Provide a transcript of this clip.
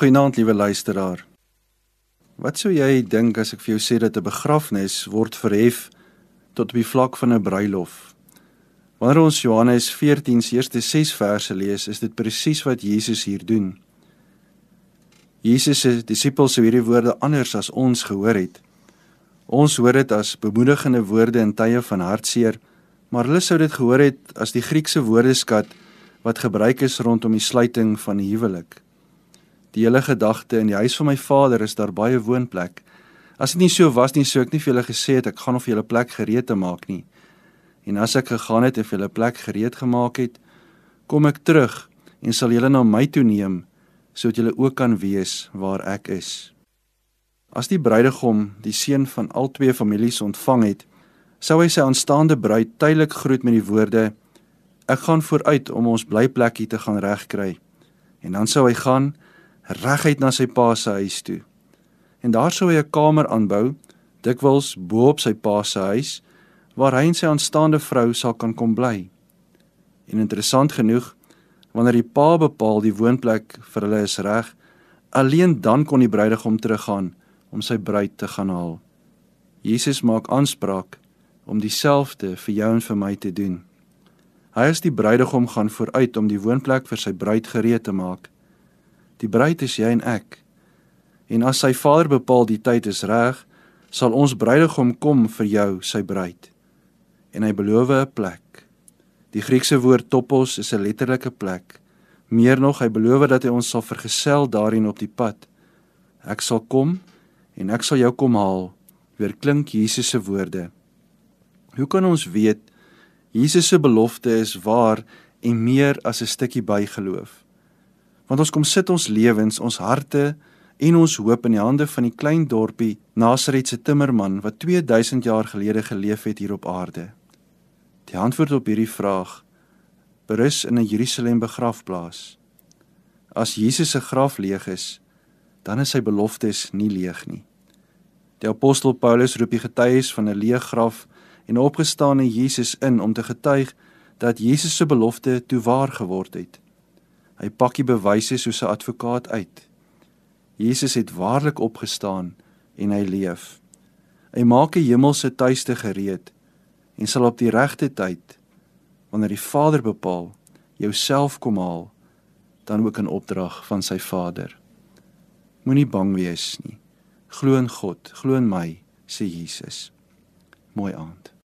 Goeienaand, liewe luisteraar. Wat sou jy dink as ek vir jou sê dat 'n begrafnis word verhef tot op die vlak van 'n bruilof? Wanneer ons Johannes 14 se eerste 6 verse lees, is dit presies wat Jesus hier doen. Jesus se disippels sou hierdie woorde anders as ons gehoor het. Ons hoor dit as bemoedigende woorde in tye van hartseer, maar hulle sou dit gehoor het as die Griekse woordeskat wat gebruik is rondom die sluiting van 'n huwelik die hele gedagte in die huis van my vader is daar baie woonplek. As dit nie so was nie, sou ek nie vir julle gesê het ek gaan of julle plek gereed te maak nie. En as ek gegaan het en vir julle plek gereed gemaak het, kom ek terug en sal julle na my toe neem sodat julle ook kan wees waar ek is. As die bruidegom die seun van al twee families ontvang het, sou hy sy aanstaande bruid tydelik groet met die woorde: Ek gaan vooruit om ons blyplekkie te gaan regkry. En dan sou hy gaan reguit na sy pa se huis toe. En daar sou hy 'n kamer aanbou, dikwels bo op sy pa se huis, waar hy en sy aanstaande vrou sal kan kom bly. En interessant genoeg, wanneer die pa bepaal die woonplek vir hulle is reg, alleen dan kon die bruidegom teruggaan om sy bruid te gaan haal. Jesus maak aanspraak om dieselfde vir jou en vir my te doen. Hy is die bruidegom gaan vooruit om die woonplek vir sy bruid gereed te maak. Die bruid is jy en ek. En as sy Vader bepaal die tyd is reg, sal ons bruidegom kom vir jou, sy bruid. En hy beloof 'n plek. Die Griekse woord topos is 'n letterlike plek. Meer nog, hy beloof dat hy ons sal vergesel daarin op die pad. Ek sal kom en ek sal jou kom haal, weer klink Jesus se woorde. Hoe kan ons weet Jesus se belofte is waar en meer as 'n stukkie bygeloof? Want ons kom sit ons lewens, ons harte en ons hoop in die hande van die klein dorpie Nasaret se timmerman wat 2000 jaar gelede geleef het hier op aarde. Die antwoord op hierdie vraag berus in 'n Jerusalem begrafplaas. As Jesus se graf leeg is, dan is sy beloftes nie leeg nie. Die apostel Paulus roep die getuies van 'n leë graf en opgestane Jesus in om te getuig dat Jesus se belofte toe waar geword het. Hy pak die bewyse soos 'n advokaat uit. Jesus het waarlik opgestaan en hy leef. Hy maak 'n hemelse tuiste gereed en sal op die regte tyd wanneer die Vader bepaal jouself kom haal dan ook in opdrag van sy Vader. Moenie bang wees nie. Glo in God, glo in my, sê Jesus. Mooi aand.